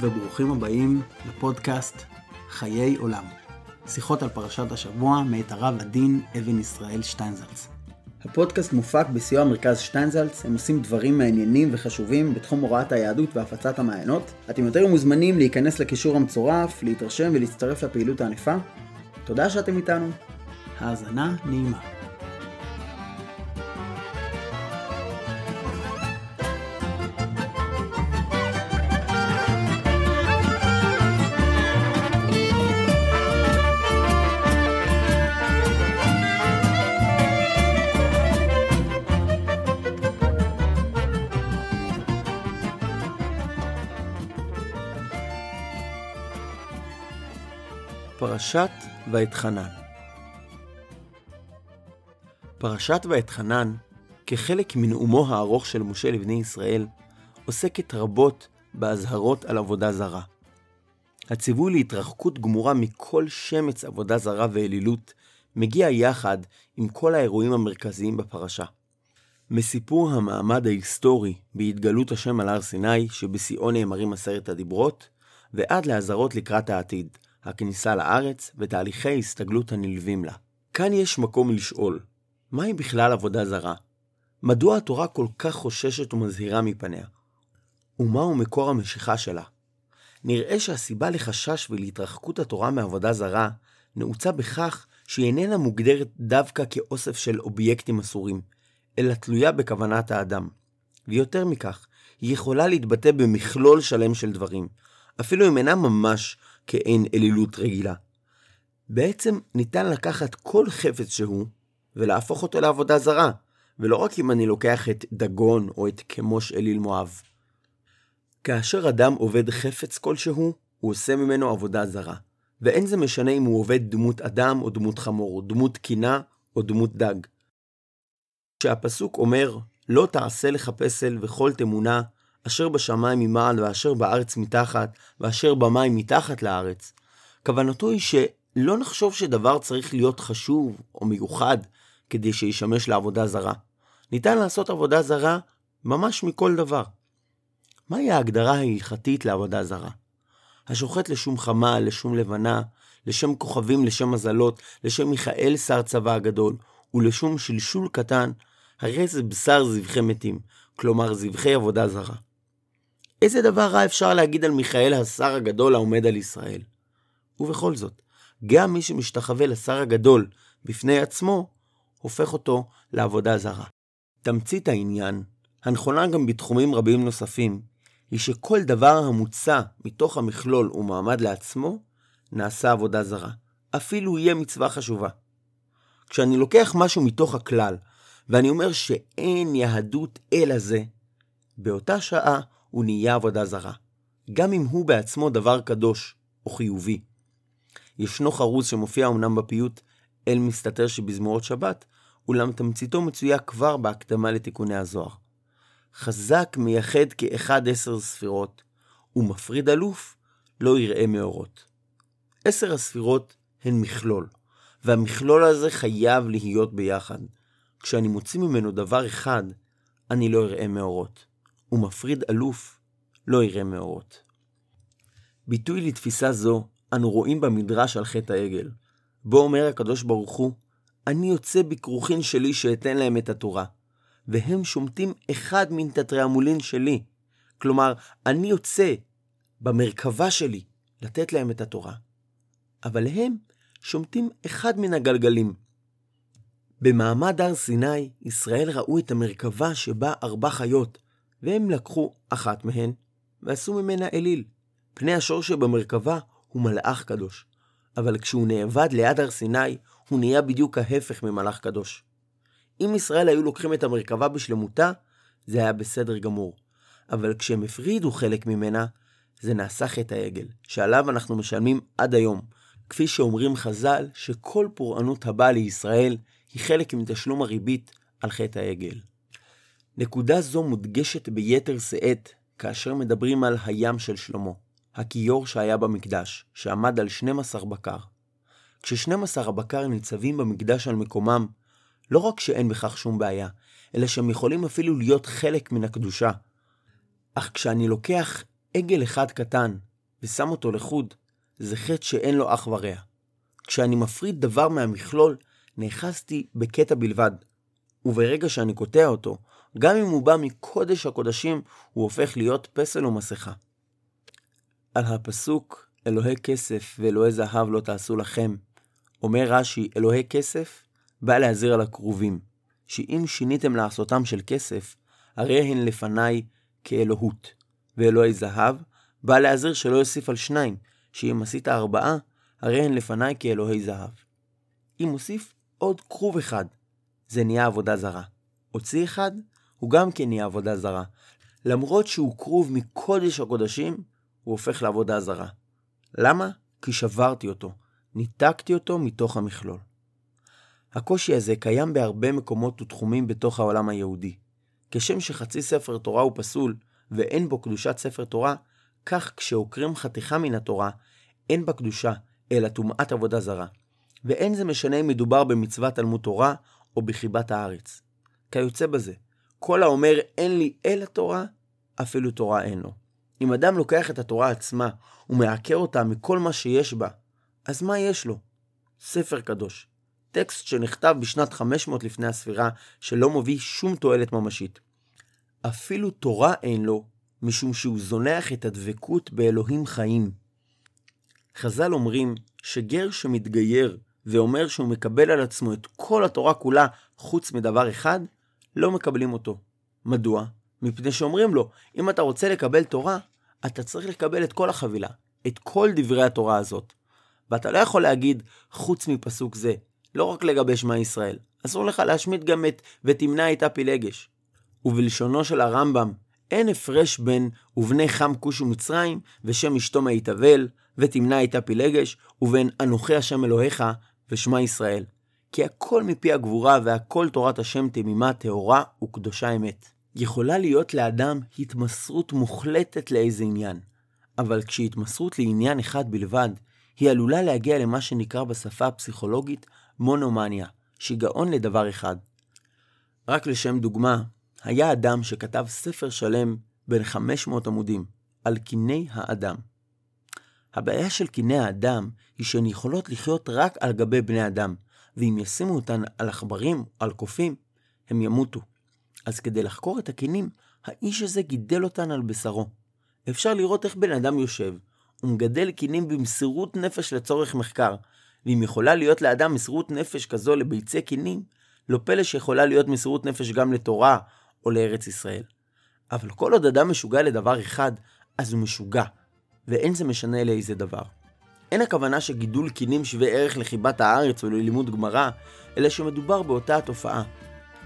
וברוכים הבאים לפודקאסט חיי עולם. שיחות על פרשת השבוע מאת הרב עדין אבן ישראל שטיינזלץ. הפודקאסט מופק בסיוע מרכז שטיינזלץ, הם עושים דברים מעניינים וחשובים בתחום הוראת היהדות והפצת המעיינות. אתם יותר מוזמנים להיכנס לקישור המצורף, להתרשם ולהצטרף לפעילות הענפה. תודה שאתם איתנו. האזנה נעימה. פרשת ואתחנן פרשת ואתחנן, כחלק מנאומו הארוך של משה לבני ישראל, עוסקת רבות באזהרות על עבודה זרה. הציווי להתרחקות גמורה מכל שמץ עבודה זרה ואלילות מגיע יחד עם כל האירועים המרכזיים בפרשה. מסיפור המעמד ההיסטורי בהתגלות השם על הר סיני, שבשיאו נאמרים עשרת הדיברות, ועד לאזהרות לקראת העתיד, הכניסה לארץ ותהליכי הסתגלות הנלווים לה. כאן יש מקום לשאול, מהי בכלל עבודה זרה? מדוע התורה כל כך חוששת ומזהירה מפניה? ומהו מקור המשיכה שלה? נראה שהסיבה לחשש ולהתרחקות התורה מעבודה זרה נעוצה בכך שהיא איננה מוגדרת דווקא כאוסף של אובייקטים אסורים, אלא תלויה בכוונת האדם. ויותר מכך, היא יכולה להתבטא במכלול שלם של דברים, אפילו אם אינה ממש כאין אלילות רגילה. בעצם ניתן לקחת כל חפץ שהוא ולהפוך אותו לעבודה זרה, ולא רק אם אני לוקח את דגון או את כמוש אליל מואב. כאשר אדם עובד חפץ כלשהו, הוא עושה ממנו עבודה זרה, ואין זה משנה אם הוא עובד דמות אדם או דמות חמור, דמות קינה או דמות דג. כשהפסוק אומר, לא תעשה לך פסל וכל תמונה, אשר בשמיים ממעל ואשר בארץ מתחת, ואשר במים מתחת לארץ. כוונתו היא שלא נחשוב שדבר צריך להיות חשוב או מיוחד כדי שישמש לעבודה זרה. ניתן לעשות עבודה זרה ממש מכל דבר. מהי ההגדרה ההלכתית לעבודה זרה? השוחט לשום חמה, לשום לבנה, לשם כוכבים, לשם מזלות, לשם מיכאל שר צבא הגדול, ולשום שלשול קטן, הרי זה בשר זבחי מתים, כלומר זבחי עבודה זרה. איזה דבר רע אפשר להגיד על מיכאל השר הגדול העומד על ישראל? ובכל זאת, גם מי שמשתחווה לשר הגדול בפני עצמו, הופך אותו לעבודה זרה. תמצית העניין, הנכונה גם בתחומים רבים נוספים, היא שכל דבר המוצע מתוך המכלול ומעמד לעצמו, נעשה עבודה זרה. אפילו יהיה מצווה חשובה. כשאני לוקח משהו מתוך הכלל, ואני אומר שאין יהדות אלא זה, באותה שעה הוא נהיה עבודה זרה, גם אם הוא בעצמו דבר קדוש או חיובי. ישנו חרוז שמופיע אמנם בפיוט אל מסתתר שבזמורות שבת, אולם תמציתו מצויה כבר בהקדמה לתיקוני הזוהר. חזק מייחד כאחד עשר ספירות, ומפריד אלוף לא יראה מאורות. עשר הספירות הן מכלול, והמכלול הזה חייב להיות ביחד. כשאני מוציא ממנו דבר אחד, אני לא אראה מאורות. ומפריד אלוף לא יראה מאורות. ביטוי לתפיסה זו אנו רואים במדרש על חטא העגל, בו אומר הקדוש ברוך הוא, אני יוצא בכרוכין שלי שאתן להם את התורה, והם שומטים אחד מן תתרי המולין שלי. כלומר, אני יוצא במרכבה שלי לתת להם את התורה, אבל הם שומטים אחד מן הגלגלים. במעמד הר סיני, ישראל ראו את המרכבה שבה ארבע חיות, והם לקחו אחת מהן, ועשו ממנה אליל. פני השור שבמרכבה הוא מלאך קדוש, אבל כשהוא נאבד ליד הר סיני, הוא נהיה בדיוק ההפך ממלאך קדוש. אם ישראל היו לוקחים את המרכבה בשלמותה, זה היה בסדר גמור. אבל כשהם הפרידו חלק ממנה, זה נעשה חטא העגל, שעליו אנחנו משלמים עד היום, כפי שאומרים חז"ל, שכל פורענות הבאה לישראל היא חלק מתשלום הריבית על חטא העגל. נקודה זו מודגשת ביתר שאת כאשר מדברים על הים של שלמה, הכיור שהיה במקדש, שעמד על 12 בקר. כש-12 הבקר ניצבים במקדש על מקומם, לא רק שאין בכך שום בעיה, אלא שהם יכולים אפילו להיות חלק מן הקדושה. אך כשאני לוקח עגל אחד קטן ושם אותו לחוד, זה חטא שאין לו אח ורע. כשאני מפריד דבר מהמכלול, נאחזתי בקטע בלבד, וברגע שאני קוטע אותו, גם אם הוא בא מקודש הקודשים, הוא הופך להיות פסל ומסכה. על הפסוק אלוהי כסף ואלוהי זהב לא תעשו לכם, אומר רש"י, אלוהי כסף בא להזהיר על הקרובים, שאם שיניתם לעשותם של כסף, הרי הן לפניי כאלוהות, ואלוהי זהב בא להזהיר שלא יוסיף על שניים, שאם עשית ארבעה, הרי הן לפניי כאלוהי זהב. אם מוסיף עוד כרוב אחד, זה נהיה עבודה זרה. הוציא אחד, הוא גם כן נהיה עבודה זרה. למרות שהוא כרוב מקודש הקודשים, הוא הופך לעבודה זרה. למה? כי שברתי אותו, ניתקתי אותו מתוך המכלול. הקושי הזה קיים בהרבה מקומות ותחומים בתוך העולם היהודי. כשם שחצי ספר תורה הוא פסול, ואין בו קדושת ספר תורה, כך כשעוקרים חתיכה מן התורה, אין בה קדושה, אלא טומאת עבודה זרה. ואין זה משנה אם מדובר במצוות תלמוד תורה או בחיבת הארץ. כיוצא בזה, כל האומר אין לי אלא תורה, אפילו תורה אין לו. אם אדם לוקח את התורה עצמה ומעקר אותה מכל מה שיש בה, אז מה יש לו? ספר קדוש. טקסט שנכתב בשנת 500 לפני הספירה, שלא מביא שום תועלת ממשית. אפילו תורה אין לו, משום שהוא זונח את הדבקות באלוהים חיים. חז"ל אומרים שגר שמתגייר ואומר שהוא מקבל על עצמו את כל התורה כולה חוץ מדבר אחד, לא מקבלים אותו. מדוע? מפני שאומרים לו, אם אתה רוצה לקבל תורה, אתה צריך לקבל את כל החבילה, את כל דברי התורה הזאת. ואתה לא יכול להגיד, חוץ מפסוק זה, לא רק לגבי שמע ישראל, אסור לך להשמיט גם את ותמנע איתה פילגש. ובלשונו של הרמב"ם, אין הפרש בין ובני חם כוש ומצרים ושם אשתו מי תבל, ותמנע איתה פילגש, ובין אנוכי השם אלוהיך ושמע ישראל. כי הכל מפי הגבורה והכל תורת השם תמימה, טהורה וקדושה אמת. יכולה להיות לאדם התמסרות מוחלטת לאיזה עניין, אבל כשהתמסרות לעניין אחד בלבד, היא עלולה להגיע למה שנקרא בשפה הפסיכולוגית מונומניה, שיגעון לדבר אחד. רק לשם דוגמה, היה אדם שכתב ספר שלם בין 500 עמודים על קיני האדם. הבעיה של קיני האדם היא שהן יכולות לחיות רק על גבי בני אדם, ואם ישימו אותן על עכברים על קופים, הם ימותו. אז כדי לחקור את הקינים, האיש הזה גידל אותן על בשרו. אפשר לראות איך בן אדם יושב, ומגדל קינים במסירות נפש לצורך מחקר, ואם יכולה להיות לאדם מסירות נפש כזו לביצי קינים, לא פלא שיכולה להיות מסירות נפש גם לתורה או לארץ ישראל. אבל כל עוד אדם משוגע לדבר אחד, אז הוא משוגע, ואין זה משנה לאיזה דבר. אין הכוונה שגידול קינים שווה ערך לחיבת הארץ וללימוד גמרא, אלא שמדובר באותה התופעה.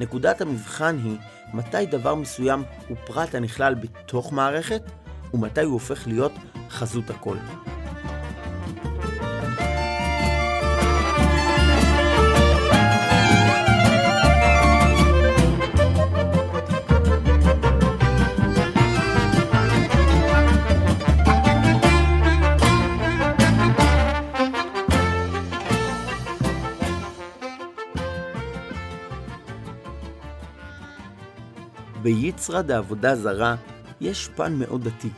נקודת המבחן היא מתי דבר מסוים הוא פרט הנכלל בתוך מערכת, ומתי הוא הופך להיות חזות הכל. ביצרא דעבודה זרה יש פן מאוד דתי,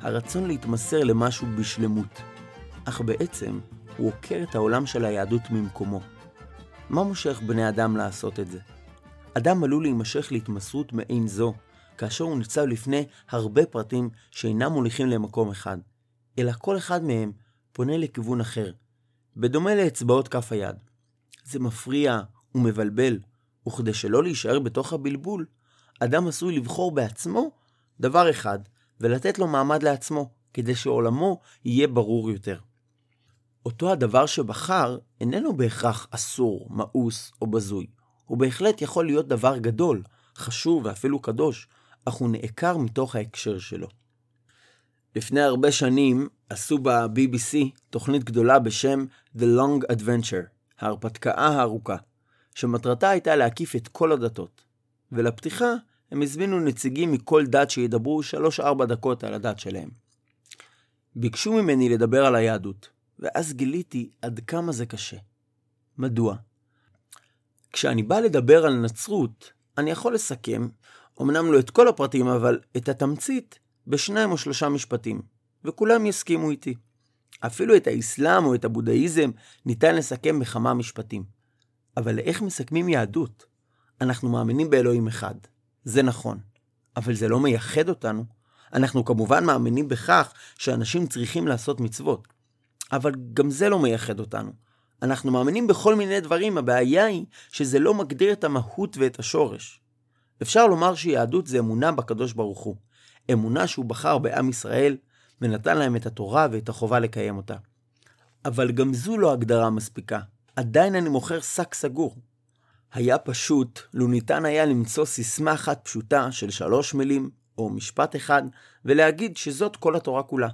הרצון להתמסר למשהו בשלמות, אך בעצם הוא עוקר את העולם של היהדות ממקומו. מה מושך בני אדם לעשות את זה? אדם עלול להימשך להתמסרות מעין זו, כאשר הוא ניצב לפני הרבה פרטים שאינם מוליכים למקום אחד, אלא כל אחד מהם פונה לכיוון אחר, בדומה לאצבעות כף היד. זה מפריע ומבלבל, וכדי שלא להישאר בתוך הבלבול, אדם עשוי לבחור בעצמו דבר אחד, ולתת לו מעמד לעצמו, כדי שעולמו יהיה ברור יותר. אותו הדבר שבחר איננו בהכרח אסור, מאוס או בזוי. הוא בהחלט יכול להיות דבר גדול, חשוב ואפילו קדוש, אך הוא נעקר מתוך ההקשר שלו. לפני הרבה שנים עשו ב-BBC תוכנית גדולה בשם The Long Adventure, ההרפתקה הארוכה, שמטרתה הייתה להקיף את כל הדתות. ולפתיחה הם הזמינו נציגים מכל דת שידברו 3-4 דקות על הדת שלהם. ביקשו ממני לדבר על היהדות, ואז גיליתי עד כמה זה קשה. מדוע? כשאני בא לדבר על נצרות, אני יכול לסכם, אמנם לא את כל הפרטים, אבל את התמצית, בשניים או שלושה משפטים, וכולם יסכימו איתי. אפילו את האסלאם או את הבודהיזם ניתן לסכם בכמה משפטים. אבל איך מסכמים יהדות? אנחנו מאמינים באלוהים אחד. זה נכון. אבל זה לא מייחד אותנו. אנחנו כמובן מאמינים בכך שאנשים צריכים לעשות מצוות. אבל גם זה לא מייחד אותנו. אנחנו מאמינים בכל מיני דברים, הבעיה היא שזה לא מגדיר את המהות ואת השורש. אפשר לומר שיהדות זה אמונה בקדוש ברוך הוא. אמונה שהוא בחר בעם ישראל ונתן להם את התורה ואת החובה לקיים אותה. אבל גם זו לא הגדרה מספיקה. עדיין אני מוכר שק סגור. היה פשוט לו ניתן היה למצוא סיסמה אחת פשוטה של שלוש מילים או משפט אחד ולהגיד שזאת כל התורה כולה.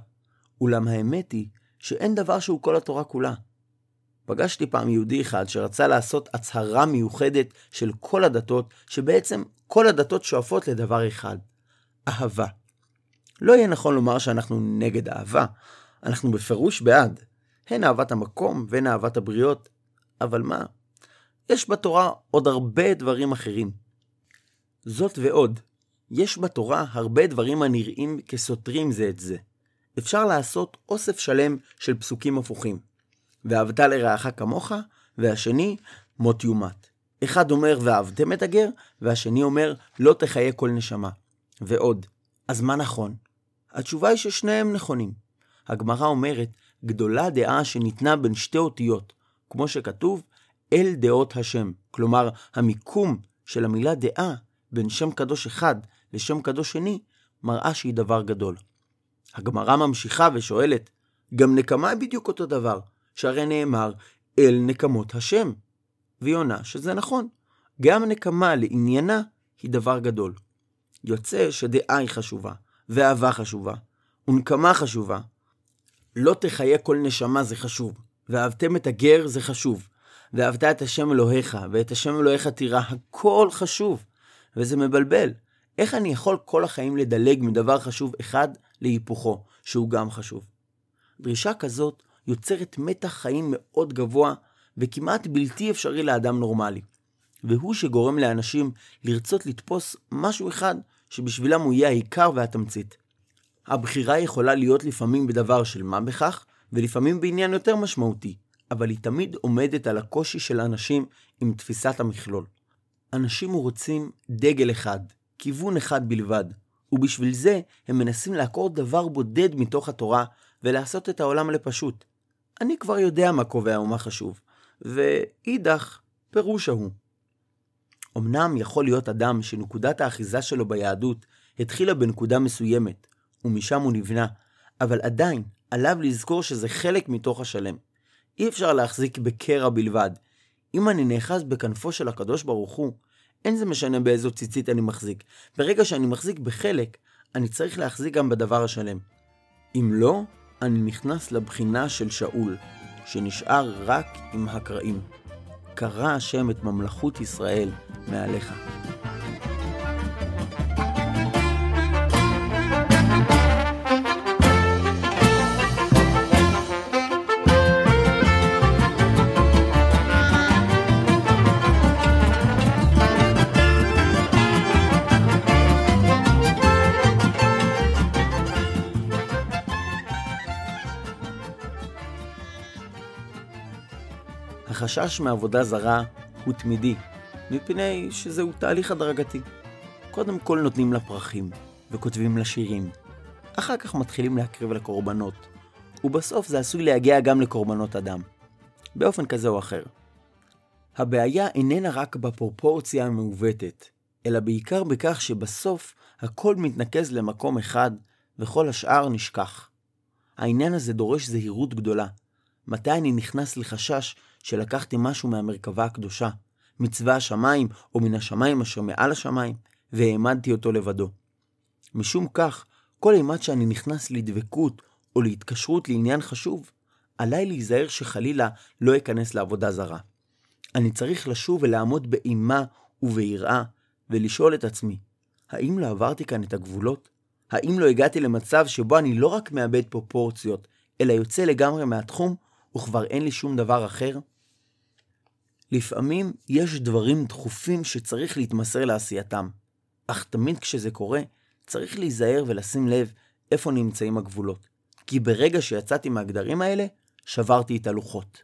אולם האמת היא שאין דבר שהוא כל התורה כולה. פגשתי פעם יהודי אחד שרצה לעשות הצהרה מיוחדת של כל הדתות, שבעצם כל הדתות שואפות לדבר אחד, אהבה. לא יהיה נכון לומר שאנחנו נגד אהבה, אנחנו בפירוש בעד. הן אהבת המקום והן אהבת הבריות, אבל מה? יש בתורה עוד הרבה דברים אחרים. זאת ועוד, יש בתורה הרבה דברים הנראים כסותרים זה את זה. אפשר לעשות אוסף שלם של פסוקים הפוכים. ואהבת לרעך כמוך, והשני, מות יומת. אחד אומר ואהבתם את הגר, והשני אומר לא תחיה כל נשמה. ועוד. אז מה נכון? התשובה היא ששניהם נכונים. הגמרא אומרת, גדולה דעה שניתנה בין שתי אותיות, כמו שכתוב, אל דעות השם. כלומר, המיקום של המילה דעה בין שם קדוש אחד לשם קדוש שני, מראה שהיא דבר גדול. הגמרא ממשיכה ושואלת, גם נקמה בדיוק אותו דבר, שהרי נאמר, אל נקמות השם. והיא עונה שזה נכון, גם נקמה לעניינה היא דבר גדול. יוצא שדעה היא חשובה, ואהבה חשובה, ונקמה חשובה. לא תחיה כל נשמה זה חשוב, ואהבתם את הגר זה חשוב, ואהבת את השם אלוהיך, ואת השם אלוהיך תירא, הכל חשוב, וזה מבלבל. איך אני יכול כל החיים לדלג מדבר חשוב אחד להיפוכו, שהוא גם חשוב? דרישה כזאת יוצרת מתח חיים מאוד גבוה וכמעט בלתי אפשרי לאדם נורמלי. והוא שגורם לאנשים לרצות לתפוס משהו אחד שבשבילם הוא יהיה העיקר והתמצית. הבחירה יכולה להיות לפעמים בדבר של מה בכך, ולפעמים בעניין יותר משמעותי, אבל היא תמיד עומדת על הקושי של אנשים עם תפיסת המכלול. אנשים רוצים דגל אחד, כיוון אחד בלבד, ובשביל זה הם מנסים לעקור דבר בודד מתוך התורה ולעשות את העולם לפשוט. אני כבר יודע מה קובע ומה חשוב, ואידך, פירוש ההוא. אמנם יכול להיות אדם שנקודת האחיזה שלו ביהדות התחילה בנקודה מסוימת, ומשם הוא נבנה, אבל עדיין עליו לזכור שזה חלק מתוך השלם. אי אפשר להחזיק בקרע בלבד. אם אני נאחז בכנפו של הקדוש ברוך הוא, אין זה משנה באיזו ציצית אני מחזיק. ברגע שאני מחזיק בחלק, אני צריך להחזיק גם בדבר השלם. אם לא, אני נכנס לבחינה של שאול, שנשאר רק עם הקרעים. קרע השם את ממלכות ישראל מעליך. החשש מעבודה זרה הוא תמידי, מפני שזהו תהליך הדרגתי. קודם כל נותנים לה פרחים, וכותבים לה שירים. אחר כך מתחילים להקריב לקורבנות, ובסוף זה עשוי להגיע גם לקורבנות אדם. באופן כזה או אחר. הבעיה איננה רק בפרופורציה המעוותת, אלא בעיקר בכך שבסוף הכל מתנקז למקום אחד, וכל השאר נשכח. העניין הזה דורש זהירות גדולה. מתי אני נכנס לחשש שלקחתי משהו מהמרכבה הקדושה, מצבא השמיים או מן השמיים אשר מעל השמיים, והעמדתי אותו לבדו. משום כך, כל אימת שאני נכנס לדבקות או להתקשרות לעניין חשוב, עליי להיזהר שחלילה לא אכנס לעבודה זרה. אני צריך לשוב ולעמוד באימה וביראה, ולשאול את עצמי, האם לא עברתי כאן את הגבולות? האם לא הגעתי למצב שבו אני לא רק מאבד פרופורציות, אלא יוצא לגמרי מהתחום, וכבר אין לי שום דבר אחר? לפעמים יש דברים דחופים שצריך להתמסר לעשייתם, אך תמיד כשזה קורה, צריך להיזהר ולשים לב איפה נמצאים הגבולות. כי ברגע שיצאתי מהגדרים האלה, שברתי את הלוחות.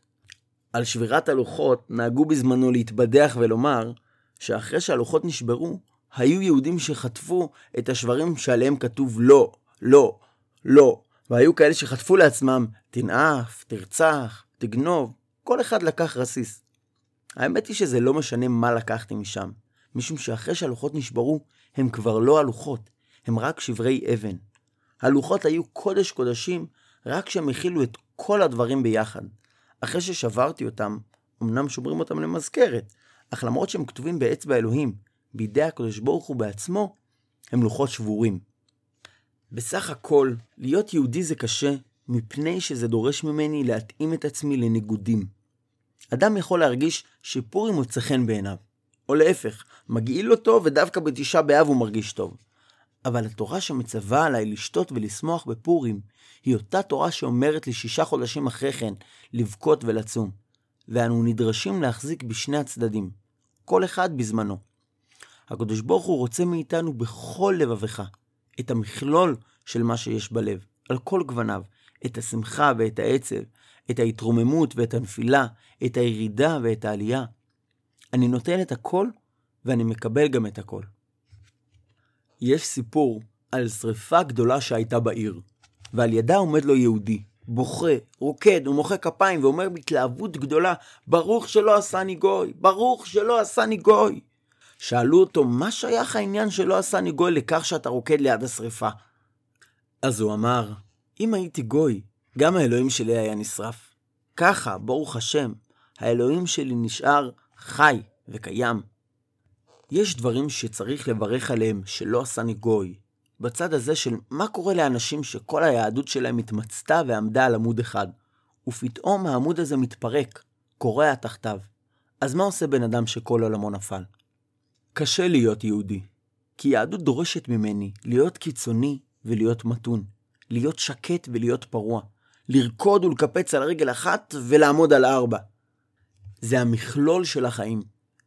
על שבירת הלוחות נהגו בזמנו להתבדח ולומר שאחרי שהלוחות נשברו, היו יהודים שחטפו את השברים שעליהם כתוב לא, לא, לא, והיו כאלה שחטפו לעצמם תנאף, תרצח, תגנוב, כל אחד לקח רסיס. האמת היא שזה לא משנה מה לקחתי משם, משום שאחרי שהלוחות נשברו, הם כבר לא הלוחות, הם רק שברי אבן. הלוחות היו קודש קודשים רק כשהם הכילו את כל הדברים ביחד. אחרי ששברתי אותם, אמנם שוברים אותם למזכרת, אך למרות שהם כתובים באצבע אלוהים, בידי הקדוש ברוך הוא בעצמו, הם לוחות שבורים. בסך הכל, להיות יהודי זה קשה, מפני שזה דורש ממני להתאים את עצמי לניגודים. אדם יכול להרגיש שפורים מוצא חן בעיניו, או להפך, מגעיל אותו ודווקא בתשעה באב הוא מרגיש טוב. אבל התורה שמצווה עליי לשתות ולשמוח בפורים, היא אותה תורה שאומרת לי שישה חודשים אחרי כן לבכות ולצום. ואנו נדרשים להחזיק בשני הצדדים, כל אחד בזמנו. הקדוש ברוך הוא רוצה מאיתנו בכל לבבך, את המכלול של מה שיש בלב, על כל גווניו, את השמחה ואת העצב, את ההתרוממות ואת הנפילה, את הירידה ואת העלייה. אני נותן את הכל, ואני מקבל גם את הכל. יש סיפור על שריפה גדולה שהייתה בעיר, ועל ידה עומד לו יהודי, בוכה, רוקד ומוחא כפיים ואומר בהתלהבות גדולה, ברוך שלא עשני גוי, ברוך שלא עשני גוי. שאלו אותו, מה שייך העניין שלא עשני גוי לכך שאתה רוקד ליד השריפה? אז הוא אמר, אם הייתי גוי, גם האלוהים שלי היה נשרף. ככה, ברוך השם, האלוהים שלי נשאר חי וקיים. יש דברים שצריך לברך עליהם שלא עשני גוי. בצד הזה של מה קורה לאנשים שכל היהדות שלהם התמצתה ועמדה על עמוד אחד, ופתאום העמוד הזה מתפרק, קורע תחתיו. אז מה עושה בן אדם שכל עולמו נפל? קשה להיות יהודי, כי יהדות דורשת ממני להיות קיצוני ולהיות מתון, להיות שקט ולהיות פרוע, לרקוד ולקפץ על רגל אחת ולעמוד על ארבע. זה המכלול של החיים,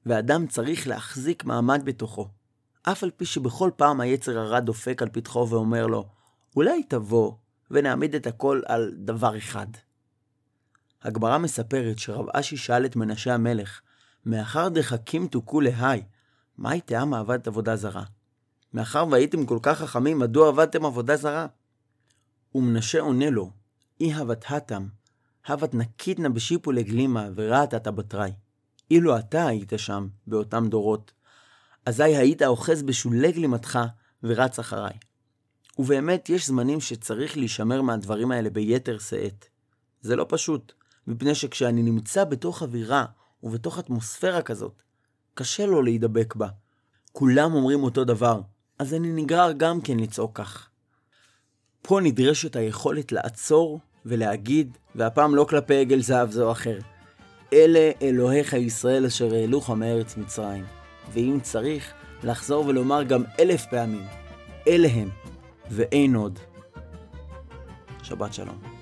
ואדם צריך להחזיק מעמד בתוכו. אף על פי שבכל פעם היצר הרע דופק על פתחו ואומר לו, אולי תבוא ונעמיד את הכל על דבר אחד. הגמרא מספרת שרב אשי שאל את מנשה המלך, מאחר דחכים תוכו להי, מהי תאמה עבדת עבודה זרה? מאחר והייתם כל כך חכמים, מדוע עבדתם עבודה זרה? ומנשה עונה לו, אי הבת התם, הבת נקיתנה בשיפו לגלימה ורעת בתראי. אילו אתה היית שם, באותם דורות, אזי היית אוחז בשולי גלימתך ורץ אחריי. ובאמת, יש זמנים שצריך להישמר מהדברים האלה ביתר שאת. זה לא פשוט, מפני שכשאני נמצא בתוך אווירה ובתוך אטמוספירה כזאת, קשה לו להידבק בה. כולם אומרים אותו דבר, אז אני נגרר גם כן לצעוק כך. פה נדרשת היכולת לעצור ולהגיד, והפעם לא כלפי עגל זהב זה או אחר, אלה אלוהיך ישראל אשר העלוך מארץ מצרים. ואם צריך, לחזור ולומר גם אלף פעמים, אלה הם, ואין עוד. שבת שלום.